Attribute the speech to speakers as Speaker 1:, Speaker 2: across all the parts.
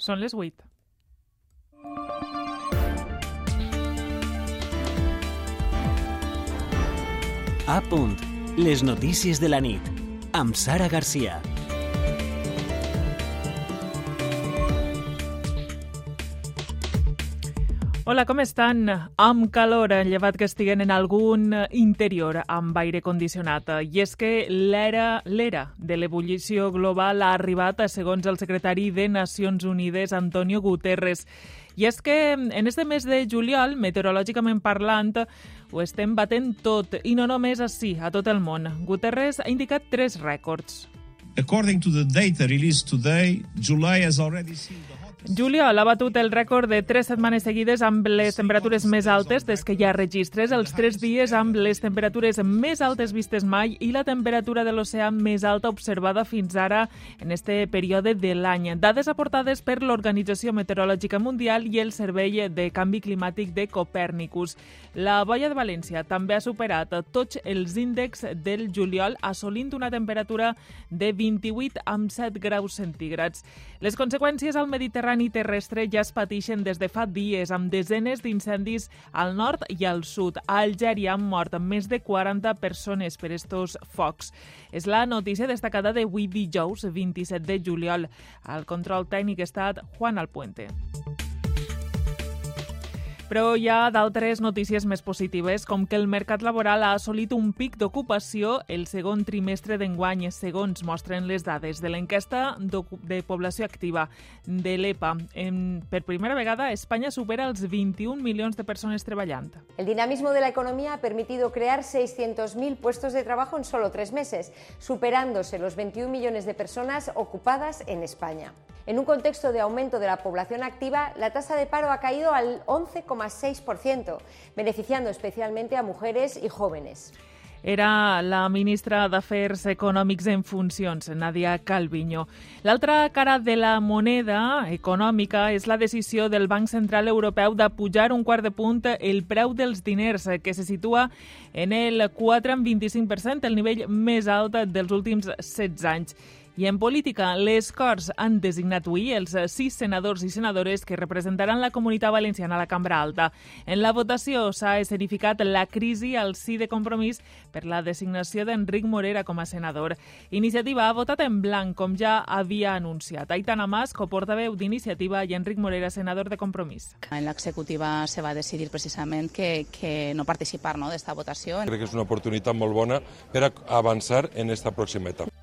Speaker 1: Són les 8.
Speaker 2: A punt. Les notícies de la nit. Amb Sara Garcia.
Speaker 1: Hola, com estan? Amb calor, llevat que estiguen en algun interior amb aire condicionat. I és que l'era l'era de l'ebullició global ha arribat, segons el secretari de Nacions Unides, Antonio Guterres. I és que en este mes de juliol, meteorològicament parlant, ho estem batent tot, i no només així, a tot el món. Guterres ha indicat tres rècords.
Speaker 3: According to the data released today, July has already seen.
Speaker 1: Juliol ha batut el rècord de tres setmanes seguides amb les temperatures més altes des que hi ha registres, els tres dies amb les temperatures més altes vistes mai i la temperatura de l'oceà més alta observada fins ara en este període de l'any. Dades aportades per l'Organització Meteorològica Mundial i el Servei de Canvi Climàtic de Copèrnicus. La boia de València també ha superat tots els índexs del juliol, assolint una temperatura de 28 amb 7 graus centígrads. Les conseqüències al Mediterrani terrestre ja es pateixen des de fa dies, amb desenes d'incendis al nord i al sud. A Algèria han mort més de 40 persones per estos focs. És la notícia destacada de avui dijous, 27 de juliol. Al control tècnic ha estat Juan Alpuente. Però hi ha d'altres notícies més positives, com que el mercat laboral ha assolit un pic d'ocupació el segon trimestre d'enguany, segons mostren les dades de l'enquesta de població activa de l'EPA. Per primera vegada, Espanya supera els 21 milions de persones treballant.
Speaker 4: El dinamismo de la economía ha permitido crear 600.000 puestos de trabajo en solo tres meses, superándose los 21 millones de personas ocupadas en España. En un contexto de aumento de la población activa, la tasa de paro ha caído al 11,6%, beneficiando especialmente a mujeres y jóvenes.
Speaker 1: Era la ministra d'Afers Econòmics en funcions, Nadia Calviño. L'altra cara de la moneda econòmica és la decisió del Banc Central Europeu de pujar un quart de punt el preu dels diners, que se situa en el 4,25%, el nivell més alt dels últims 16 anys. I en política, les Corts han designat avui els sis senadors i senadores que representaran la comunitat valenciana a la Cambra Alta. En la votació s'ha escenificat la crisi al sí de compromís per la designació d'Enric Morera com a senador. Iniciativa ha votat en blanc, com ja havia anunciat. Aitana Mas, coportaveu d'Iniciativa, i Enric Morera, senador de Compromís.
Speaker 5: En l'executiva se va decidir precisament que, que no participar no, d'esta votació.
Speaker 6: Crec que és una oportunitat molt bona per avançar en esta pròxima etapa.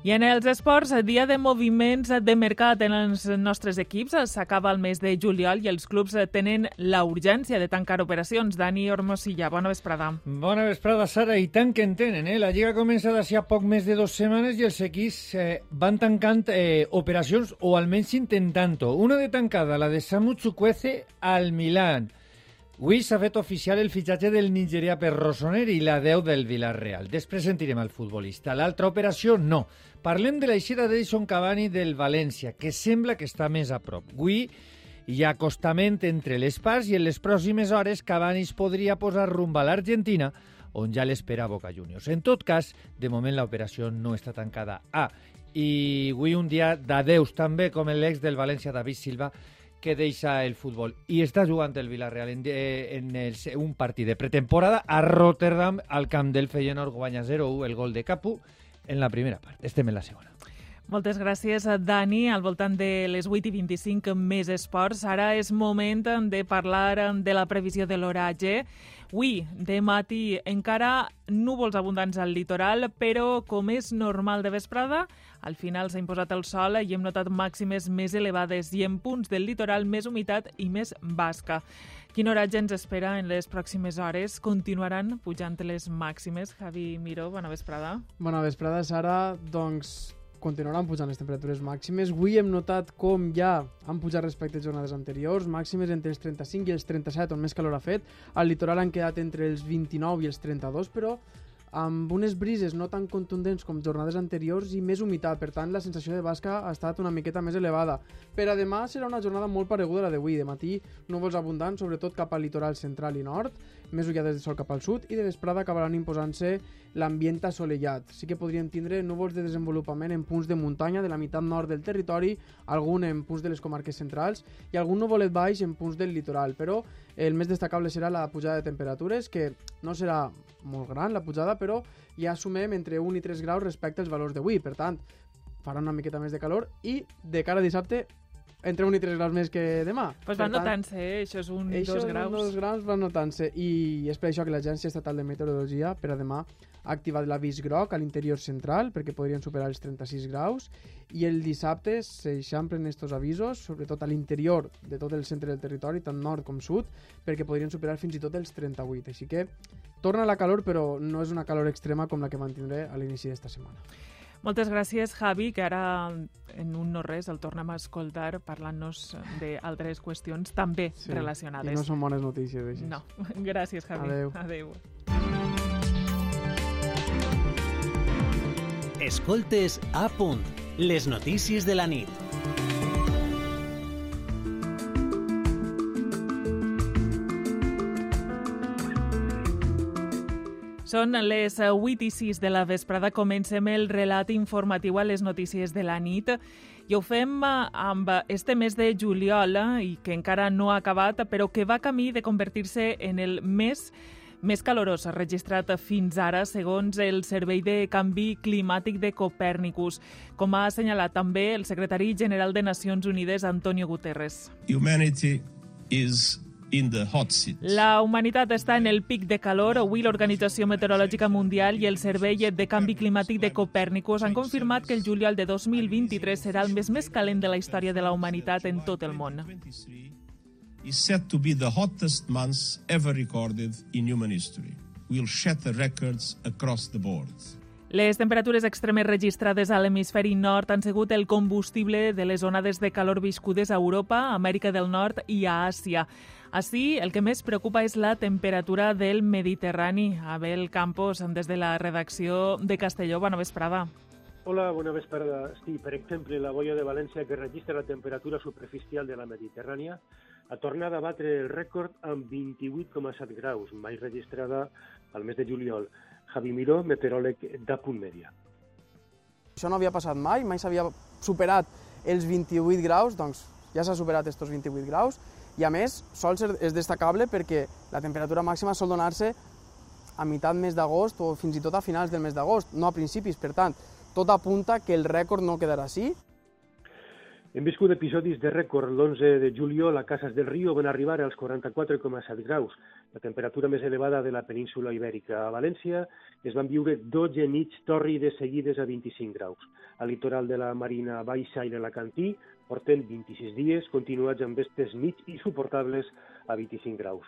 Speaker 1: I en els esports, dia de moviments de mercat en els nostres equips. S'acaba el mes de juliol i els clubs tenen la urgència de tancar operacions. Dani Ormosilla, bona vesprada.
Speaker 7: Bona vesprada, Sara, i tant que en tenen. Eh? La Lliga comença d'ací a poc més de dues setmanes i els equips eh, van tancant eh, operacions, o almenys intentant-ho. Una de tancada, la de Samu Chukwueze al Milan. Avui s'ha fet oficial el fitxatge del nigerià per Rosoner i la 10 del Villarreal. Després sentirem el futbolista. L'altra operació, no. Parlem de l'aixida d'Edison Cavani del València, que sembla que està més a prop. Avui hi ha acostament entre les parts i en les pròximes hores Cavani es podria posar rumb a l'Argentina, on ja l'espera Boca Juniors. En tot cas, de moment l'operació no està tancada. Ah, i avui un dia d'adeus també, com l'ex del València, David Silva, que deixa el futbol i està jugant el Villarreal en, en el, un partit de pretemporada a Rotterdam, al camp del Feyenoord guanya 0-1 el gol de Capu en la primera part. Estem en la segona.
Speaker 1: Moltes gràcies, Dani. Al voltant de les 8 i 25 més esports. Ara és moment de parlar de la previsió de l'oratge. Avui, de matí, encara núvols abundants al litoral, però com és normal de vesprada, al final s'ha imposat el sol i hem notat màximes més elevades i en punts del litoral més humitat i més basca. Quin oratge ens espera en les pròximes hores? Continuaran pujant les màximes? Javi Miró, bona vesprada.
Speaker 8: Bona vesprada, Sara. Doncs continuaran pujant les temperatures màximes. Avui hem notat com ja han pujat respecte a jornades anteriors, màximes entre els 35 i els 37, on més calor ha fet. Al litoral han quedat entre els 29 i els 32, però amb unes brises no tan contundents com jornades anteriors i més humitat, per tant la sensació de basca ha estat una miqueta més elevada. Per a demà serà una jornada molt pareguda a la d'avui, de matí núvols abundants, sobretot cap al litoral central i nord, més ullades de sol cap al sud i de vesprada acabaran imposant-se l'ambient assolellat. Sí que podríem tindre núvols de desenvolupament en punts de muntanya de la meitat nord del territori, algun en punts de les comarques centrals i algun nuvolet baix en punts del litoral, però el més destacable serà la pujada de temperatures, que no serà molt gran la pujada, però ja sumem entre 1 i 3 graus respecte als valors d'avui. Per tant, farà una miqueta més de calor i de cara a dissabte entre 1 i 3 graus més que demà.
Speaker 1: Pues van
Speaker 8: tant,
Speaker 1: notant-se, eh? això és un
Speaker 8: això,
Speaker 1: dos graus.
Speaker 8: dos graus van notant-se i és per això que l'Agència Estatal de Meteorologia per a demà ha activat l'avís groc a l'interior central perquè podrien superar els 36 graus i el dissabte s'eixamplen estos avisos, sobretot a l'interior de tot el centre del territori, tant nord com sud, perquè podrien superar fins i tot els 38. Així que torna la calor, però no és una calor extrema com la que mantindré a l'inici d'esta setmana.
Speaker 1: Moltes gràcies, Javi, que ara en un no res el tornem a escoltar parlant-nos d'altres qüestions també
Speaker 8: Sí,
Speaker 1: relacionades.
Speaker 8: I no són bones notícies, això.
Speaker 1: No, gràcies, Javi.
Speaker 8: Adeu.
Speaker 1: Adeu.
Speaker 2: Escoltes a punt. Les notícies de la nit.
Speaker 1: Són les eh, 8 i 6 de la vesprada. Comencem el relat informatiu a les notícies de la nit. I ho fem eh, amb este mes de juliol, eh, i que encara no ha acabat, però que va camí de convertir-se en el mes més calorós registrat fins ara, segons el Servei de Canvi Climàtic de Copèrnicus, com ha assenyalat també el secretari general de Nacions Unides, Antonio Guterres.
Speaker 9: Humanity is in the hot seat.
Speaker 1: La humanitat està en el pic de calor. Avui l'Organització Meteorològica Mundial i el Servei de Canvi Climàtic de Copèrnicus han confirmat que el juliol de 2023 serà el mes més calent de la història de la humanitat en tot el món.
Speaker 9: 23 is set to be the hottest month ever recorded in human history. Will shatter records across the board.
Speaker 1: Les temperatures extremes registrades a l'hemisferi nord han sigut el combustible de les onades de calor viscudes a Europa, Amèrica del Nord i a Àsia. Així, el que més preocupa és la temperatura del Mediterrani. Abel Campos, des de la redacció de Castelló. Bona vesprada.
Speaker 10: Hola, bona vesprada. Sí, per exemple, la boia de València, que registra la temperatura superficial de la Mediterrània, ha tornat a batre el rècord amb 28,7 graus, mai registrada al mes de juliol. Javi Miró, meteoròleg d'Apunt Mèdia.
Speaker 8: Això no havia passat mai, mai s'havia superat els 28 graus, doncs ja s'ha superat estos 28 graus, i a més sol ser, és destacable perquè la temperatura màxima sol donar-se a meitat mes d'agost o fins i tot a finals del mes d'agost, no a principis, per tant, tot apunta que el rècord no quedarà així.
Speaker 10: Hem viscut episodis de rècord. L'11 de juliol a Casas del Río van arribar als 44,7 graus, la temperatura més elevada de la península ibèrica. A València es van viure 12 nits tòrrides seguides a 25 graus. Al litoral de la Marina Baixa i l'Alacantí porten 26 dies continuats amb estes nits insuportables a 25 graus.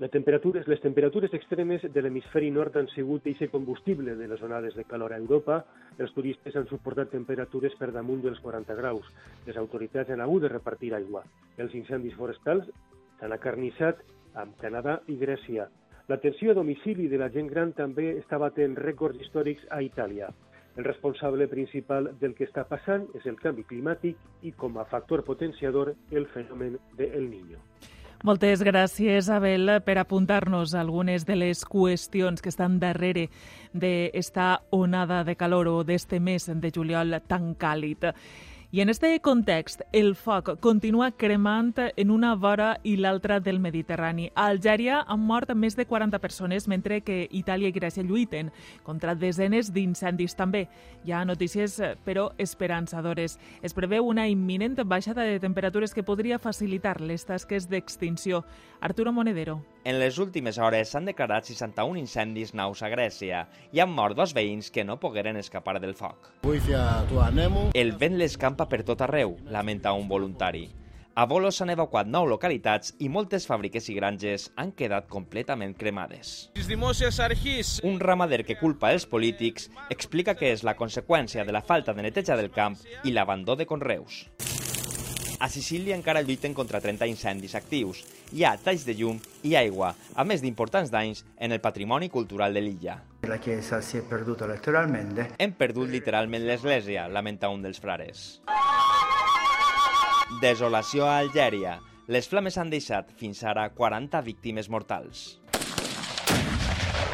Speaker 10: Les temperatures, les temperatures extremes de l'hemisferi nord han sigut eixe combustible de les onades de calor a Europa. Els turistes han suportat temperatures per damunt dels 40 graus. Les autoritats han hagut de repartir aigua. Els incendis forestals s'han acarnissat amb Canadà i Grècia. L'atenció a domicili de la gent gran també està batent rècords històrics a Itàlia. El responsable principal del que està passant és el canvi climàtic i, com a factor potenciador, el fenomen del Niño.
Speaker 1: Moltes gràcies, Abel, per apuntar-nos algunes de les qüestions que estan darrere d'esta onada de calor o d'este mes de juliol tan càlid. I en este context, el foc continua cremant en una vora i l'altra del Mediterrani. A Algèria han mort més de 40 persones, mentre que Itàlia i Grècia lluiten contra desenes d'incendis també. Hi ha notícies, però, esperançadores. Es preveu una imminent baixada de temperatures que podria facilitar les tasques d'extinció. Arturo Monedero.
Speaker 11: En les últimes hores s'han declarat 61 incendis naus a Grècia i han mort dos veïns que no pogueren escapar del foc. El vent l'escampa per tot arreu, lamenta un voluntari. A Volos s'han evacuat nou localitats i moltes fàbriques i granges han quedat completament cremades. Un ramader que culpa els polítics explica que és la conseqüència de la falta de neteja del camp i l'abandó de conreus. A Sicília encara lluiten contra 30 incendis actius. Hi ha talls de llum i aigua, a més d'importants danys en el patrimoni cultural de l'illa.
Speaker 12: La chiesa si è perduta letteralmente.
Speaker 11: Hem perdut literalment l'església, lamenta un dels frares. Desolació a Algèria. Les flames han deixat fins ara 40 víctimes mortals.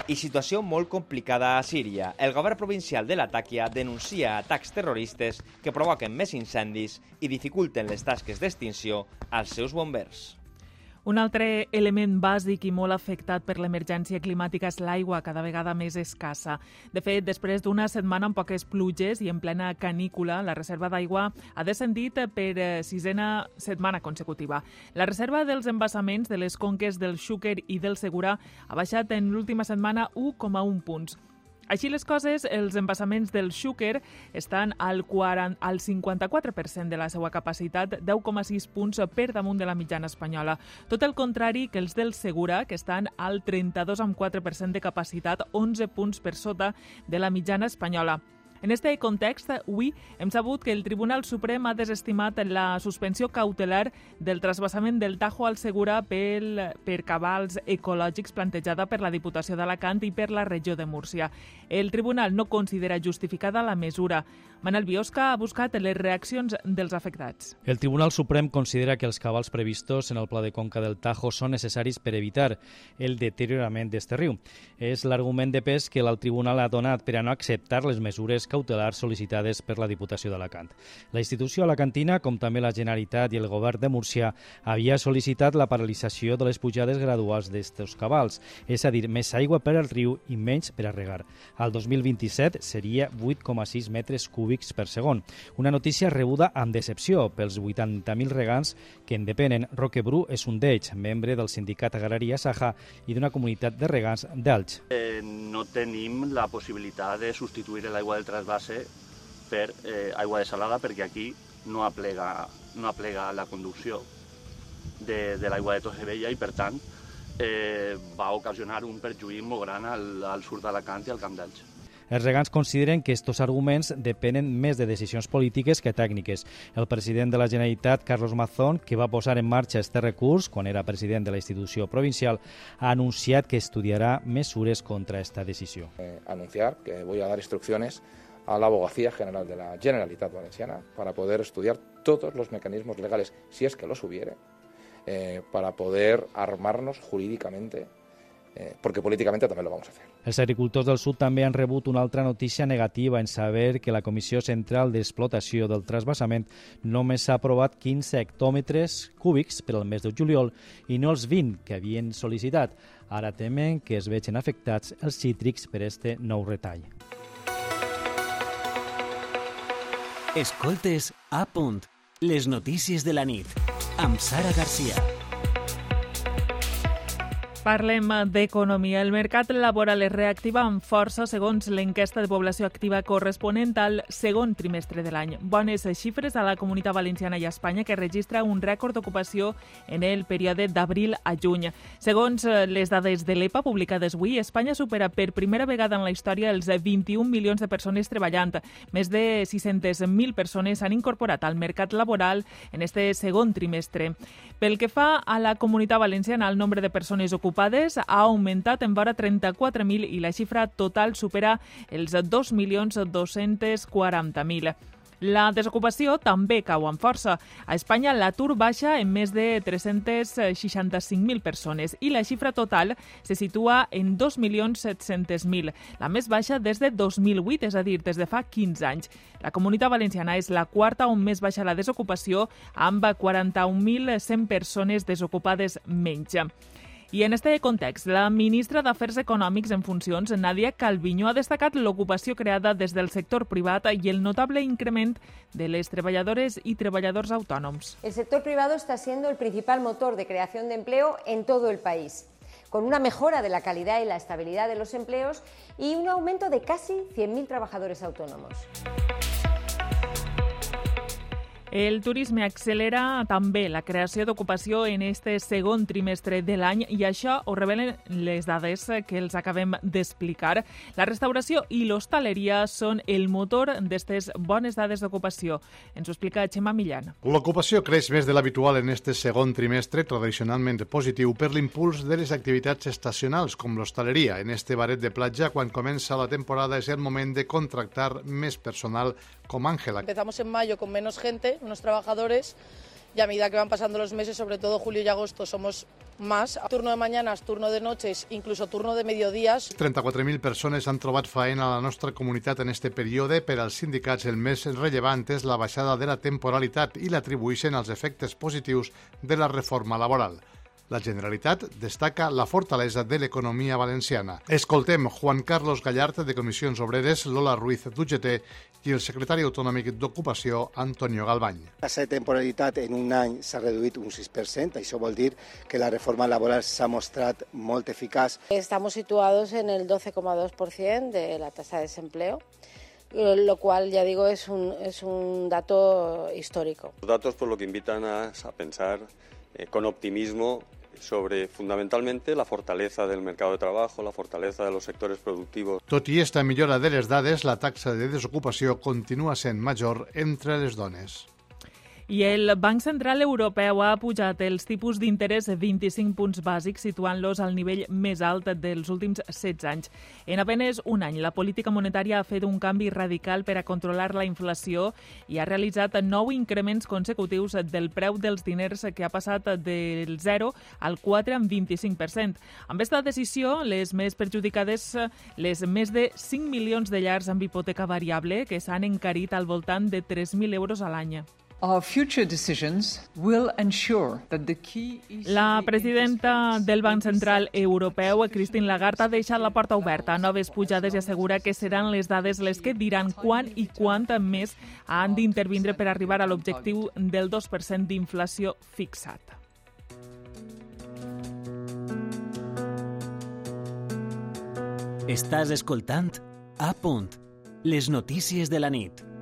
Speaker 11: I situació molt complicada a Síria. El govern provincial de l'Atàquia denuncia atacs terroristes que provoquen més incendis i dificulten les tasques d'extinció als seus bombers.
Speaker 1: Un altre element bàsic i molt afectat per l'emergència climàtica és l'aigua, cada vegada més escassa. De fet, després d'una setmana amb poques pluges i en plena canícula, la reserva d'aigua ha descendit per eh, sisena setmana consecutiva. La reserva dels embassaments de les conques del Xúquer i del Segura ha baixat en l'última setmana 1,1 punts. Així les coses, els embassaments del Xúquer estan al, 40, al 54% de la seva capacitat, 10,6 punts per damunt de la mitjana espanyola. Tot el contrari que els del Segura, que estan al 32,4% de capacitat, 11 punts per sota de la mitjana espanyola. En este context, avui hem sabut que el Tribunal Suprem ha desestimat la suspensió cautelar del trasbassament del Tajo al Segura pel, per cabals ecològics plantejada per la Diputació d'Alacant i per la regió de Múrcia. El Tribunal no considera justificada la mesura. Manel Biosca ha buscat les reaccions dels afectats.
Speaker 13: El Tribunal Suprem considera que els cabals previstos en el Pla de Conca del Tajo són necessaris per evitar el deteriorament d'este riu. És l'argument de pes que el Tribunal ha donat per a no acceptar les mesures cautelars sol·licitades per la Diputació d'Alacant. La institució alacantina, com també la Generalitat i el govern de Múrcia, havia sol·licitat la paralització de les pujades graduals d'estos cabals, és a dir, més aigua per al riu i menys per a regar. Al 2027 seria 8,6 metres cúbics per segon. Una notícia rebuda amb decepció pels 80.000 regants que en depenen. Roque Bru és un d'ells, membre del sindicat agrari Saja i d'una comunitat de regants d'Alx.
Speaker 14: Eh, no tenim la possibilitat de substituir l'aigua del trasbase per eh, aigua desalada perquè aquí no aplega, no aplega la conducció de, de l'aigua de Tosebella i per tant eh, va ocasionar un perjuí molt gran al, al sud d'Alacant i al Camp d'Elx.
Speaker 13: Els regants consideren que aquests arguments depenen més de decisions polítiques que tècniques. El president de la Generalitat, Carlos Mazón, que va posar en marxa este recurs quan era president de la institució provincial, ha anunciat que estudiarà mesures contra esta decisió.
Speaker 15: Eh, anunciar que voy a dar instrucciones a la Abogacía General de la Generalitat Valenciana para poder estudiar todos los mecanismos legales, si es que los hubiere, eh, para poder armarnos jurídicamente, eh, porque políticamente también lo vamos a hacer.
Speaker 13: Els agricultors del sud també han rebut una altra notícia negativa en saber que la Comissió Central d'Explotació del Trasbassament només ha aprovat 15 hectòmetres cúbics per al mes de juliol i no els 20 que havien sol·licitat. Ara temen que es vegin afectats els cítrics per este nou retall.
Speaker 2: Escoltes a punt. Les notícies de la nit. Amb Sara Garcia.
Speaker 1: Parlem d'economia. El mercat laboral es reactiva amb força segons l'enquesta de població activa corresponent al segon trimestre de l'any. Bones xifres a la Comunitat Valenciana i a Espanya que registra un rècord d'ocupació en el període d'abril a juny. Segons eh, les dades de l'EPA publicades avui, Espanya supera per primera vegada en la història els 21 milions de persones treballant. Més de 600.000 persones s'han incorporat al mercat laboral en este segon trimestre. Pel que fa a la Comunitat Valenciana, el nombre de persones ocupades ocupades ha augmentat en vora 34.000 i la xifra total supera els 2.240.000. La desocupació també cau amb força. A Espanya l'atur baixa en més de 365.000 persones i la xifra total se situa en 2.700.000, la més baixa des de 2008, és a dir, des de fa 15 anys. La Comunitat Valenciana és la quarta on més baixa la desocupació, amb 41.100 persones desocupades menys. I en este context, la ministra d'Afers Econòmics en funcions, Nadia Calviño, ha destacat l'ocupació creada des del sector privat i el notable increment de les treballadores y treballadors autònoms.
Speaker 4: El sector privado está siendo el principal motor de creación de en todo el país con una mejora de la calidad y la estabilidad de los empleos y un aumento de casi 100.000 trabajadores autónomos.
Speaker 1: El turisme accelera també la creació d'ocupació en este segon trimestre de l'any i això ho revelen les dades que els acabem d'explicar. La restauració i l'hostaleria són el motor d'aquestes bones dades d'ocupació. Ens ho explica Xema Millan.
Speaker 16: L'ocupació creix més de l'habitual en este segon trimestre, tradicionalment positiu per l'impuls de les activitats estacionals, com l'hostaleria. En este baret de platja, quan comença la temporada, és el moment de contractar més personal com Ángela.
Speaker 17: Empezamos en mayo con menos gente, unos trabajadores, y a medida que van pasando los meses, sobre todo julio y agosto, somos más. Turno de mañanas, turno de noches, incluso turno de mediodías.
Speaker 16: 34.000 persones han trobat faena a la nostra comunitat en este període. Per als sindicats, el més rellevant és la baixada de la temporalitat i l'atribueixen als efectes positius de la reforma laboral. La Generalitat destaca la fortalesa de l'economia valenciana. Escoltem Juan Carlos Gallart, de Comissions Obreres, Lola Ruiz d'UGT i el secretari autonòmic d'Ocupació, Antonio Galbany.
Speaker 18: La temporalitat en un any s'ha reduït un 6%. Això vol dir que la reforma laboral s'ha mostrat molt eficaç.
Speaker 19: Estamos situados en el 12,2% de la tasa de desempleo lo cual ya digo es un, es un dato histórico.
Speaker 20: Los datos por lo que invitan a, a pensar eh, con optimismo sobre fundamentalmente la fortaleza del mercado de trabajo, la fortaleza de los sectores productivos.
Speaker 16: Tot i esta millora de les dades, la taxa de desocupació continua sent major entre les dones.
Speaker 1: I el Banc Central Europeu ha pujat els tipus d'interès 25 punts bàsics, situant-los al nivell més alt dels últims 16 anys. En apenes un any, la política monetària ha fet un canvi radical per a controlar la inflació i ha realitzat nou increments consecutius del preu dels diners que ha passat del 0 al 4 en 25%. Amb aquesta decisió, les més perjudicades, les més de 5 milions de llars amb hipoteca variable, que s'han encarit al voltant de 3.000 euros a l'any.
Speaker 21: Our future decisions will ensure that the key
Speaker 1: La presidenta del Banc Central Europeu, Christine Lagarde, ha deixat la porta oberta a noves pujades i assegura que seran les dades les que diran quan i quant més han d'intervindre per arribar a l'objectiu del 2% d'inflació fixat.
Speaker 2: Estàs escoltant A punt, les notícies de la nit.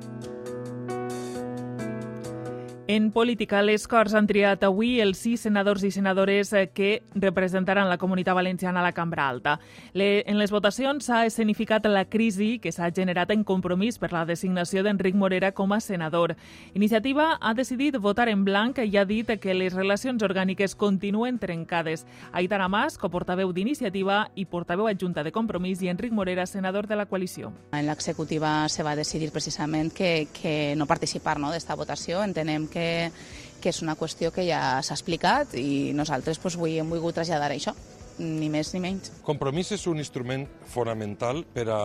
Speaker 1: En política, les Corts han triat avui els sis senadors i senadores eh, que representaran la comunitat valenciana a la Cambra Alta. Le, en les votacions s'ha escenificat la crisi que s'ha generat en compromís per la designació d'Enric Morera com a senador. Iniciativa ha decidit votar en blanc i ha dit que les relacions orgàniques continuen trencades. Aitana Mas, coportaveu d'Iniciativa i portaveu adjunta de Compromís, i Enric Morera, senador de la coalició.
Speaker 5: En l'executiva se va decidir precisament que, que no participar no, d'esta votació. Entenem que, que és una qüestió que ja s'ha explicat i nosaltres pues, avui hem volgut traslladar això ni més ni menys.
Speaker 3: Compromís és un instrument fonamental per a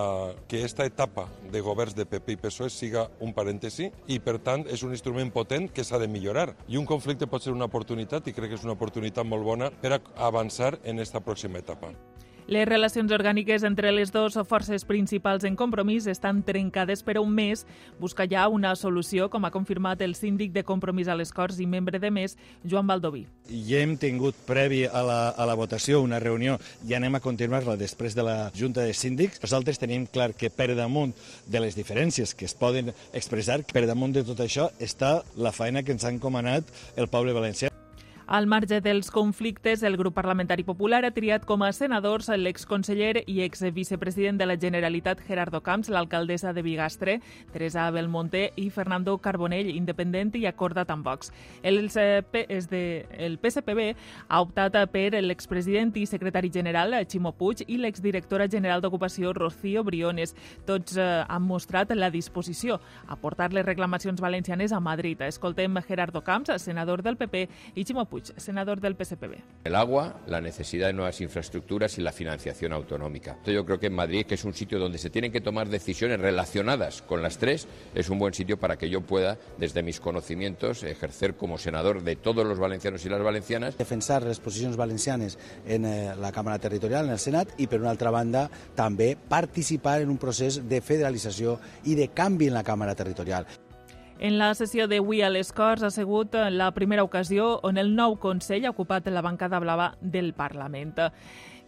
Speaker 3: que aquesta etapa de governs de PP i PSOE siga un parèntesi i, per tant, és un instrument potent que s'ha de millorar. I un conflicte pot ser una oportunitat i crec que és una oportunitat molt bona per a avançar en aquesta pròxima etapa.
Speaker 1: Les relacions orgàniques entre les dues forces principals en compromís estan trencades per un mes. Busca ja una solució, com ha confirmat el síndic de compromís a les Corts i membre de més, Joan Baldoví.
Speaker 22: Ja hem tingut previ a la, a la votació una reunió i anem a continuar-la després de la Junta de Síndics. Nosaltres tenim clar que per damunt de les diferències que es poden expressar, per damunt de tot això està la feina que ens ha encomanat el poble valencià.
Speaker 1: Al marge dels conflictes, el grup parlamentari popular ha triat com a senadors l'exconseller i exvicepresident de la Generalitat Gerardo Camps, l'alcaldessa de Bigastre, Teresa Belmonte i Fernando Carbonell, independent i acordat amb Vox. El, de, el PSPB ha optat per l'expresident i secretari general Ximo Puig i l'exdirectora general d'Ocupació Rocío Briones. Tots eh, han mostrat la disposició a portar les reclamacions valencianes a Madrid. Escoltem Gerardo Camps, senador del PP, i Ximo Puig senador del PSPB.
Speaker 23: El agua, la necesidad de nuevas infraestructuras y la financiación autonómica. Entonces yo creo que en Madrid, que es un sitio donde se tienen que tomar decisiones relacionadas con las tres, es un buen sitio para que yo pueda, desde mis conocimientos, ejercer como senador de todos los valencianos y las valencianas.
Speaker 24: Defensar les posicions valencianes en eh, la Càmera Territorial, en el Senat, i per una altra banda també participar en un procés de federalització i de canvi en la Càmera Territorial.
Speaker 1: En la sessió d'avui a les Corts ha sigut la primera ocasió on el nou Consell ha ocupat la bancada blava del Parlament.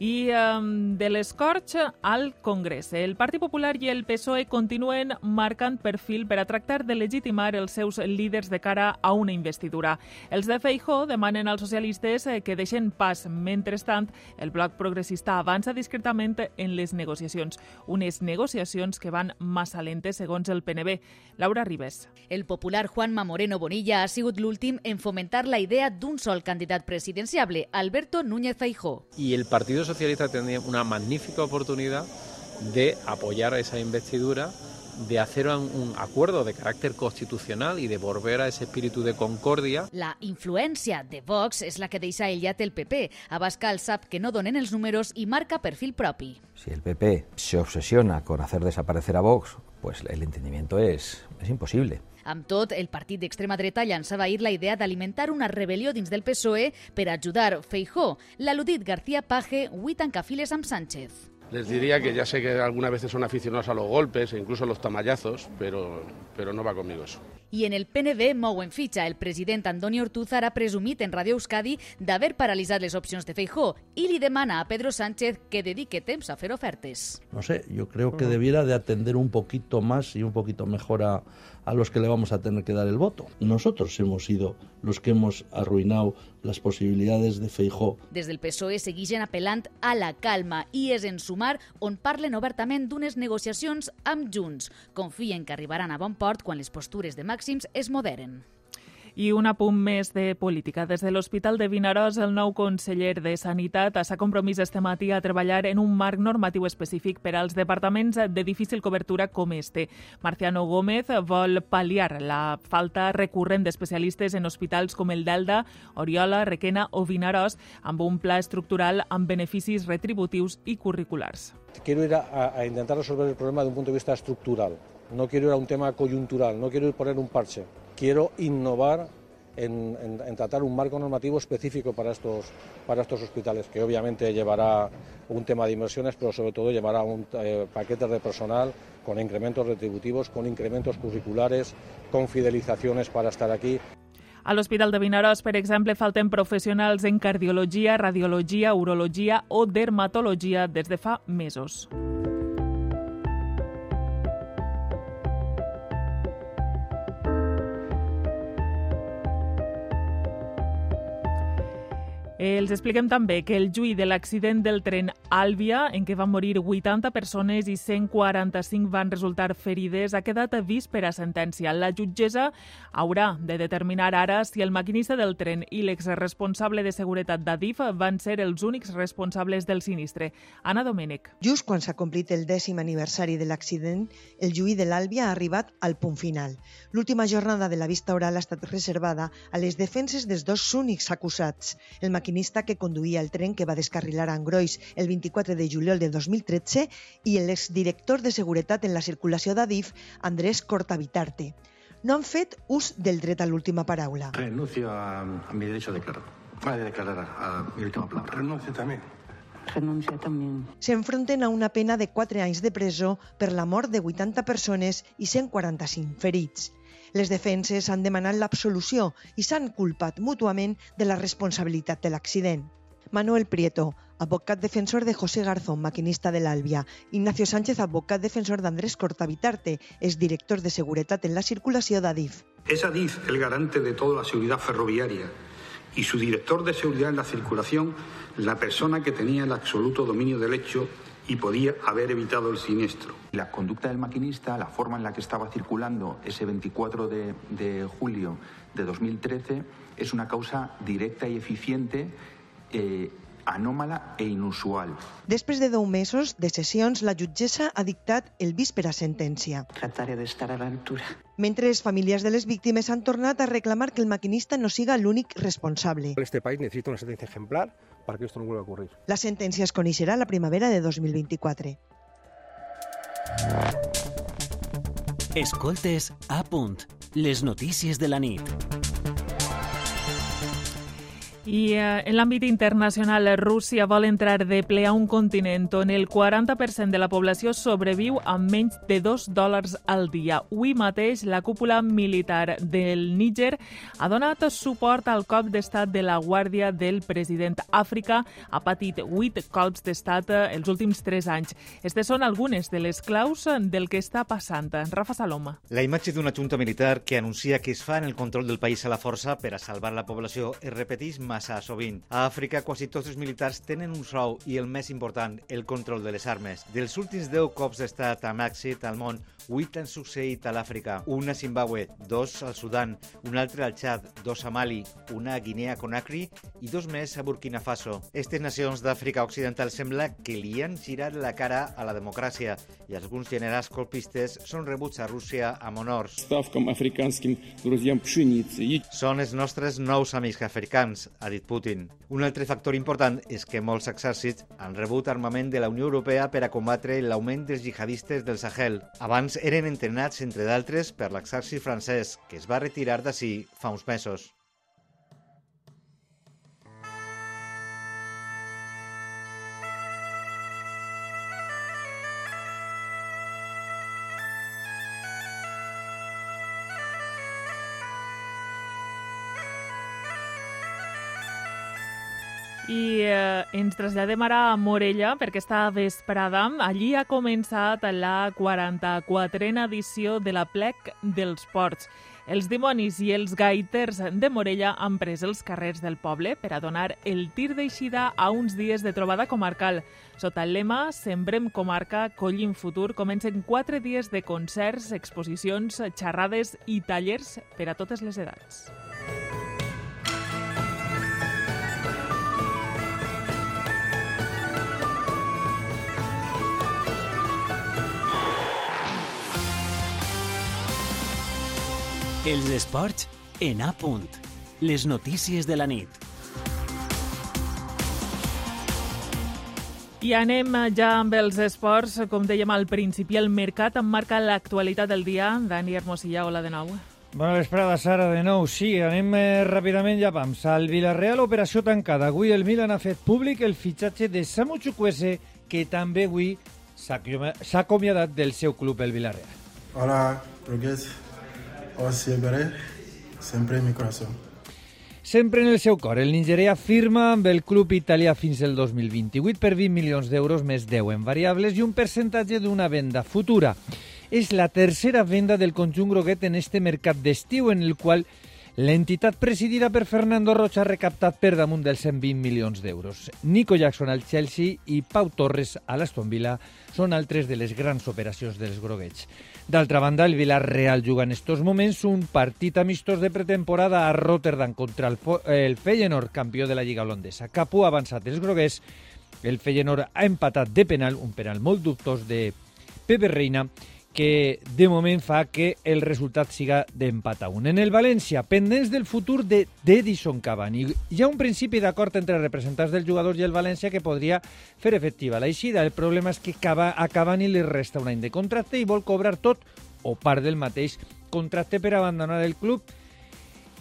Speaker 1: I um, de l'escorx al Congrés. El Partit Popular i el PSOE continuen marcant perfil per a tractar de legitimar els seus líders de cara a una investidura. Els de Feijó demanen als socialistes eh, que deixen pas. Mentrestant, el bloc progressista avança discretament en les negociacions. Unes negociacions que van massa lentes segons el PNB. Laura Ribes.
Speaker 25: El popular Juanma Moreno Bonilla ha sigut l'últim en fomentar la idea d'un sol candidat presidenciable, Alberto Núñez Feijó.
Speaker 26: Y el Partido Socialista tenía una magnífica oportunidad de apoyar esa investidura, de hacer un, un, acuerdo de carácter constitucional y de volver a ese espíritu de concordia.
Speaker 25: La influència de Vox és la que deixa aïllat el PP. Abascal sap que no donen els números i marca perfil propi.
Speaker 27: Si el PP se obsesiona con hacer desaparecer a Vox, pues el entendimiento es, es imposible.
Speaker 25: Amb tot, el partit d'extrema dreta llançava ahir la idea d'alimentar una rebel·lió dins del PSOE per ajudar Feijó. L'al·ludit García Paje hui tancafiles amb Sánchez.
Speaker 28: Les diría que ya sé que algunas veces son aficionados a los golpes e incluso a los tamallazos, pero, pero no va conmigo eso.
Speaker 25: I en el PNB mouen fitxa. El president Antoni Ortúzar ha presumit en Radio Euskadi d'haver paralitzat les opcions de Feijó i li demana a Pedro Sánchez que dedique temps a fer ofertes.
Speaker 29: No sé, yo creo que debiera de atender un poquito más y un poquito mejor a, a los que le vamos a tener que dar el voto. Nosotros hemos sido los que hemos arruinado las posibilidades de Feijó.
Speaker 25: Des del PSOE segueixen apel·lant a la calma i és en sumar on parlen obertament d'unes negociacions amb Junts. Confien que arribaran a bon port quan les postures de màxims es moderen.
Speaker 1: I un apunt més de política. Des de l'Hospital de Vinaròs, el nou conseller de Sanitat s'ha compromès este matí a treballar en un marc normatiu específic per als departaments de difícil cobertura com este. Marciano Gómez vol pal·liar la falta recurrent d'especialistes en hospitals com el d'Elda, Oriola, Requena o Vinaròs amb un pla estructural amb beneficis retributius i curriculars.
Speaker 30: Quiero ir a, a intentar resolver el problema de un punto de vista estructural. No quiero ir a un tema coyuntural, no quiero ir a poner un parche. Quiero innovar en, en, en, tratar un marco normativo específico para estos, para estos hospitales, que obviamente llevará un tema de inversiones, pero sobre todo llevará un eh, paquete de personal con incrementos retributivos, con incrementos curriculares, con fidelizaciones para estar aquí.
Speaker 1: A l'Hospital de Vinaròs, per exemple, falten professionals en cardiologia, radiologia, urologia o dermatologia des de fa mesos. Els expliquem també que el juí de l'accident del tren Àlvia, en què van morir 80 persones i 145 van resultar ferides, ha quedat vist per a sentència. La jutgessa haurà de determinar ara si el maquinista del tren i l'exresponsable de seguretat d'Adif van ser els únics responsables del sinistre. Anna Domènech.
Speaker 31: Just quan s'ha complit el dècim aniversari de l'accident, el juí de l'Àlvia ha arribat al punt final. L'última jornada de la vista oral ha estat reservada a les defenses dels dos únics acusats, el maquinista maquinista que conduïa el tren que va descarrilar a Angrois el 24 de juliol de 2013 i l'exdirector de Seguretat en la circulació d'Adif, Andrés Cortavitarte. No han fet ús del dret a l'última paraula.
Speaker 32: Renuncio a, a mi derecho a declarar. A declarar a, a mi última palabra. Renuncio también.
Speaker 31: Renuncia també. S'enfronten a una pena de 4 anys de presó per la mort de 80 persones i 145 ferits. Les defenses han demanat l'absolució i s'han culpat mútuament de la responsabilitat de l'accident. Manuel Prieto, advocat defensor de José Garzón, maquinista de l'Àlvia. Ignacio Sánchez, advocat defensor d'Andrés Cortavitarte, es director de Seguretat en la Circulació d'Adif.
Speaker 32: Es Adif el garante de toda la seguridad ferroviaria y su director de seguridad en la circulación la persona que tenía el absoluto dominio del hecho y podía haber evitado el siniestro.
Speaker 33: La conducta del maquinista, la forma en la que estaba circulando ese 24 de, de julio de 2013, es una causa directa y eficiente eh, anòmala e inusual.
Speaker 31: Després de 10 mesos de sessions, la jutgessa ha dictat el vis per a sentència.
Speaker 34: Trataré de estar a l'altura.
Speaker 31: Mentre les famílies de les víctimes han tornat a reclamar que el maquinista no siga l'únic responsable.
Speaker 32: Este país necesita una sentencia ejemplar para que esto no vuelva a ocurrir.
Speaker 31: La sentència es coneixerà la primavera de 2024.
Speaker 2: Escoltes a punt. Les notícies de la nit.
Speaker 1: I eh, en l'àmbit internacional, Rússia vol entrar de ple a un continent on el 40% de la població sobreviu amb menys de 2 dòlars al dia. Avui mateix, la cúpula militar del Níger ha donat suport al cop d'estat de la Guàrdia del president. Àfrica ha patit 8 cops d'estat eh, els últims 3 anys. Estes són algunes de les claus del que està passant. Rafa Saloma.
Speaker 35: La imatge d'una junta militar que anuncia que es fa en el control del país a la força per a salvar la població es repeteix massa sovint. A Àfrica, quasi tots els militars tenen un sou i el més important, el control de les armes. Dels últims 10 cops d'estat amb èxit al món, 8 han succeït a l'Àfrica, un a Zimbabue, dos al Sudan, un altre al Txad, dos a Mali, una a Guinea Conakry i dos més a Burkina Faso. Aquestes nacions d'Àfrica Occidental sembla que li han girat la cara a la democràcia i alguns generals colpistes són rebuts a Rússia amb honors. Són els nostres nous amics africans, ha dit Putin. Un altre factor important és que molts exèrcits han rebut armament de la Unió Europea per a combatre l'augment dels jihadistes del Sahel. Abans eren entrenats, entre d'altres, per l'exèrcit francès, que es va retirar d'ací fa uns mesos.
Speaker 1: I eh, ens traslladem ara a Morella perquè està vesprada. Allí ha començat la 44a edició de la Plec dels Ports. Els dimonis i els gaiters de Morella han pres els carrers del poble per a donar el tir d'eixida a uns dies de trobada comarcal. Sota el lema Sembrem comarca, collim futur, comencen quatre dies de concerts, exposicions, xerrades i tallers per a totes les edats.
Speaker 2: Els esports en A punt. Les notícies de la nit.
Speaker 1: I anem ja amb els esports. Com dèiem al principi, el mercat emmarca l'actualitat del dia. Dani Hermosilla, hola de nou.
Speaker 7: Bona vesprada, Sara, de nou. Sí, anem eh, ràpidament ja pams. Al Villarreal, operació tancada. Avui el Milan ha fet públic el fitxatge de Samu Chukwese, que també avui s'ha acomiadat del seu club, el Villarreal.
Speaker 36: Hola, Roquet. Os siempre, sempre en mi corazón.
Speaker 7: Sempre en el seu cor, el nigerià firma amb el club italià fins el 2028 per 20 milions d'euros més 10 en variables i un percentatge d'una venda futura. És la tercera venda del conjunt groguet en este mercat d'estiu en el qual L'entitat presidida per Fernando Rocha ha recaptat per damunt dels 120 milions d'euros. Nico Jackson al Chelsea i Pau Torres a l'Aston Villa són altres de les grans operacions dels groguets. D'altra banda, el Villarreal juga en estos moments un partit amistós de pretemporada a Rotterdam contra el, el Feyenoord, campió de la Lliga holandesa. Capú ha avançat els groguers. El Feyenoord ha empatat de penal, un penal molt dubtós de Pepe Reina, que de moment fa que el resultat siga d'empat a un. En el València, pendents del futur de d'Edison Cavani. Hi ha un principi d'acord entre representants del jugador i el València que podria fer efectiva l'eixida. El problema és que a Cavani li resta un any de contracte i vol cobrar tot o part del mateix contracte per abandonar el club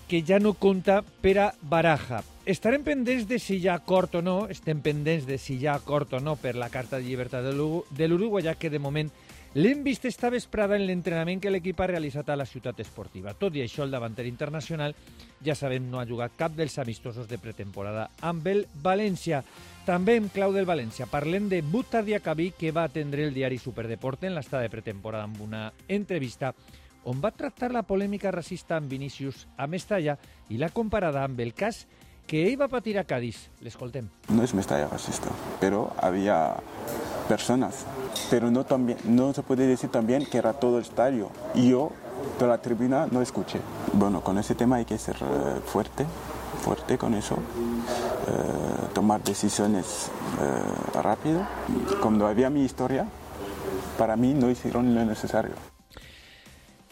Speaker 7: que ja no compta per a Baraja. Estarem pendents de si hi ha acord o no, estem pendents de si hi ha acord o no per la Carta de Llibertat de l'Uruguai, ja que de moment L'hem vist esta vesprada en l'entrenament que l'equip ha realitzat a la ciutat esportiva. Tot i això, el davanter internacional, ja sabem, no ha jugat cap dels amistosos de pretemporada amb el València. També en clau del València parlem de Buta Diacabí, que va atendre el diari Superdeport en l'estada de pretemporada amb una entrevista on va tractar la polèmica racista amb Vinícius a Mestalla i la comparada amb el cas que ell va patir a Cádiz. L'escoltem.
Speaker 37: No és Mestalla racista, però havia personas, pero no, también, no se puede decir también que era todo el estadio. Y yo, de la tribuna, no escuché. Bueno, con ese tema hay que ser uh, fuerte, fuerte con eso, uh, tomar decisiones uh, rápido. Cuando había mi historia, para mí no hicieron lo necesario.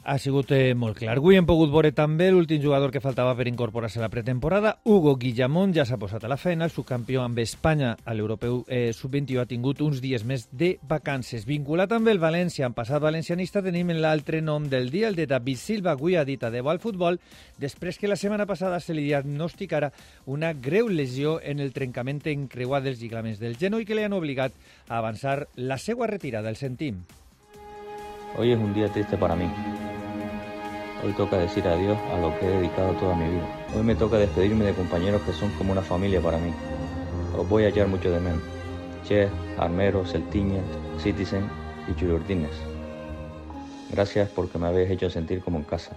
Speaker 7: Ha sigut eh, molt clar. Avui hem pogut veure també l'últim jugador que faltava per incorporar-se a la pretemporada. Hugo Guillamón ja s'ha posat a la feina. El subcampió amb Espanya a l'Europeu eh, Sub-21 ha tingut uns dies més de vacances. Vinculat amb el València, en passat valencianista, tenim l'altre nom del dia, el de David Silva. Avui ha dit adeu al futbol després que la setmana passada se li diagnosticara una greu lesió en el trencament encreuat dels lliglaments del genoll que li han obligat a avançar la seva retirada. El sentim.
Speaker 38: Hoy es un día triste para mí. Hoy toca decir adiós a lo que he dedicado toda mi vida. Hoy me toca despedirme de compañeros que son como una familia para mí. Os voy a echar mucho de menos. Che, Armero, Celtiña, Citizen y Chulurdines. Gracias porque me habéis hecho sentir como en casa.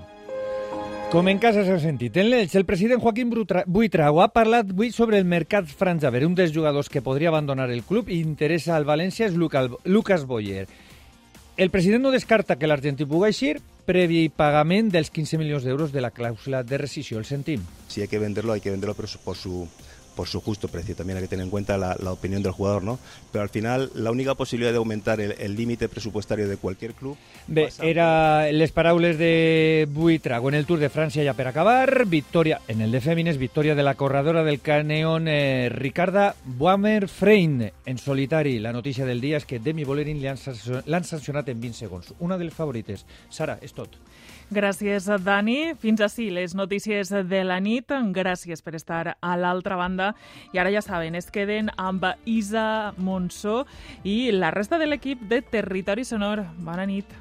Speaker 7: Com en casa s'ha sentit. En l'Elx, el president Joaquim Buitrago ha parlat avui sobre el mercat franjaver. Un dels jugadors que podria abandonar el club i interessa al València és Lucas Boyer. El president no descarta que l'argentí pugui eixir previ pagament dels 15 milions d'euros de la clàusula de rescisió. El sentim.
Speaker 39: Si hay que venderlo, hay que venderlo pero por su por su justo precio. También hay que tener en cuenta la, la, opinión del jugador, ¿no? Pero al final, la única posibilidad de aumentar el límite presupuestario de cualquier club...
Speaker 7: Bé, era les paraules de Buitrago en el Tour de Francia ja per acabar. Victòria, en el de Fèmines, victòria de la corredora del Caneón eh, Ricarda Boamer-Frein en solitari. La notícia del dia és que Demi Bolerín l'han sancionat en 20 segons. Una de les favorites. Sara, és tot.
Speaker 1: Gràcies, Dani. Fins així les notícies de la nit. Gràcies per estar a l'altra banda. I ara ja saben, es queden amb Isa Monsó i la resta de l'equip de Territori Sonor. Bona nit.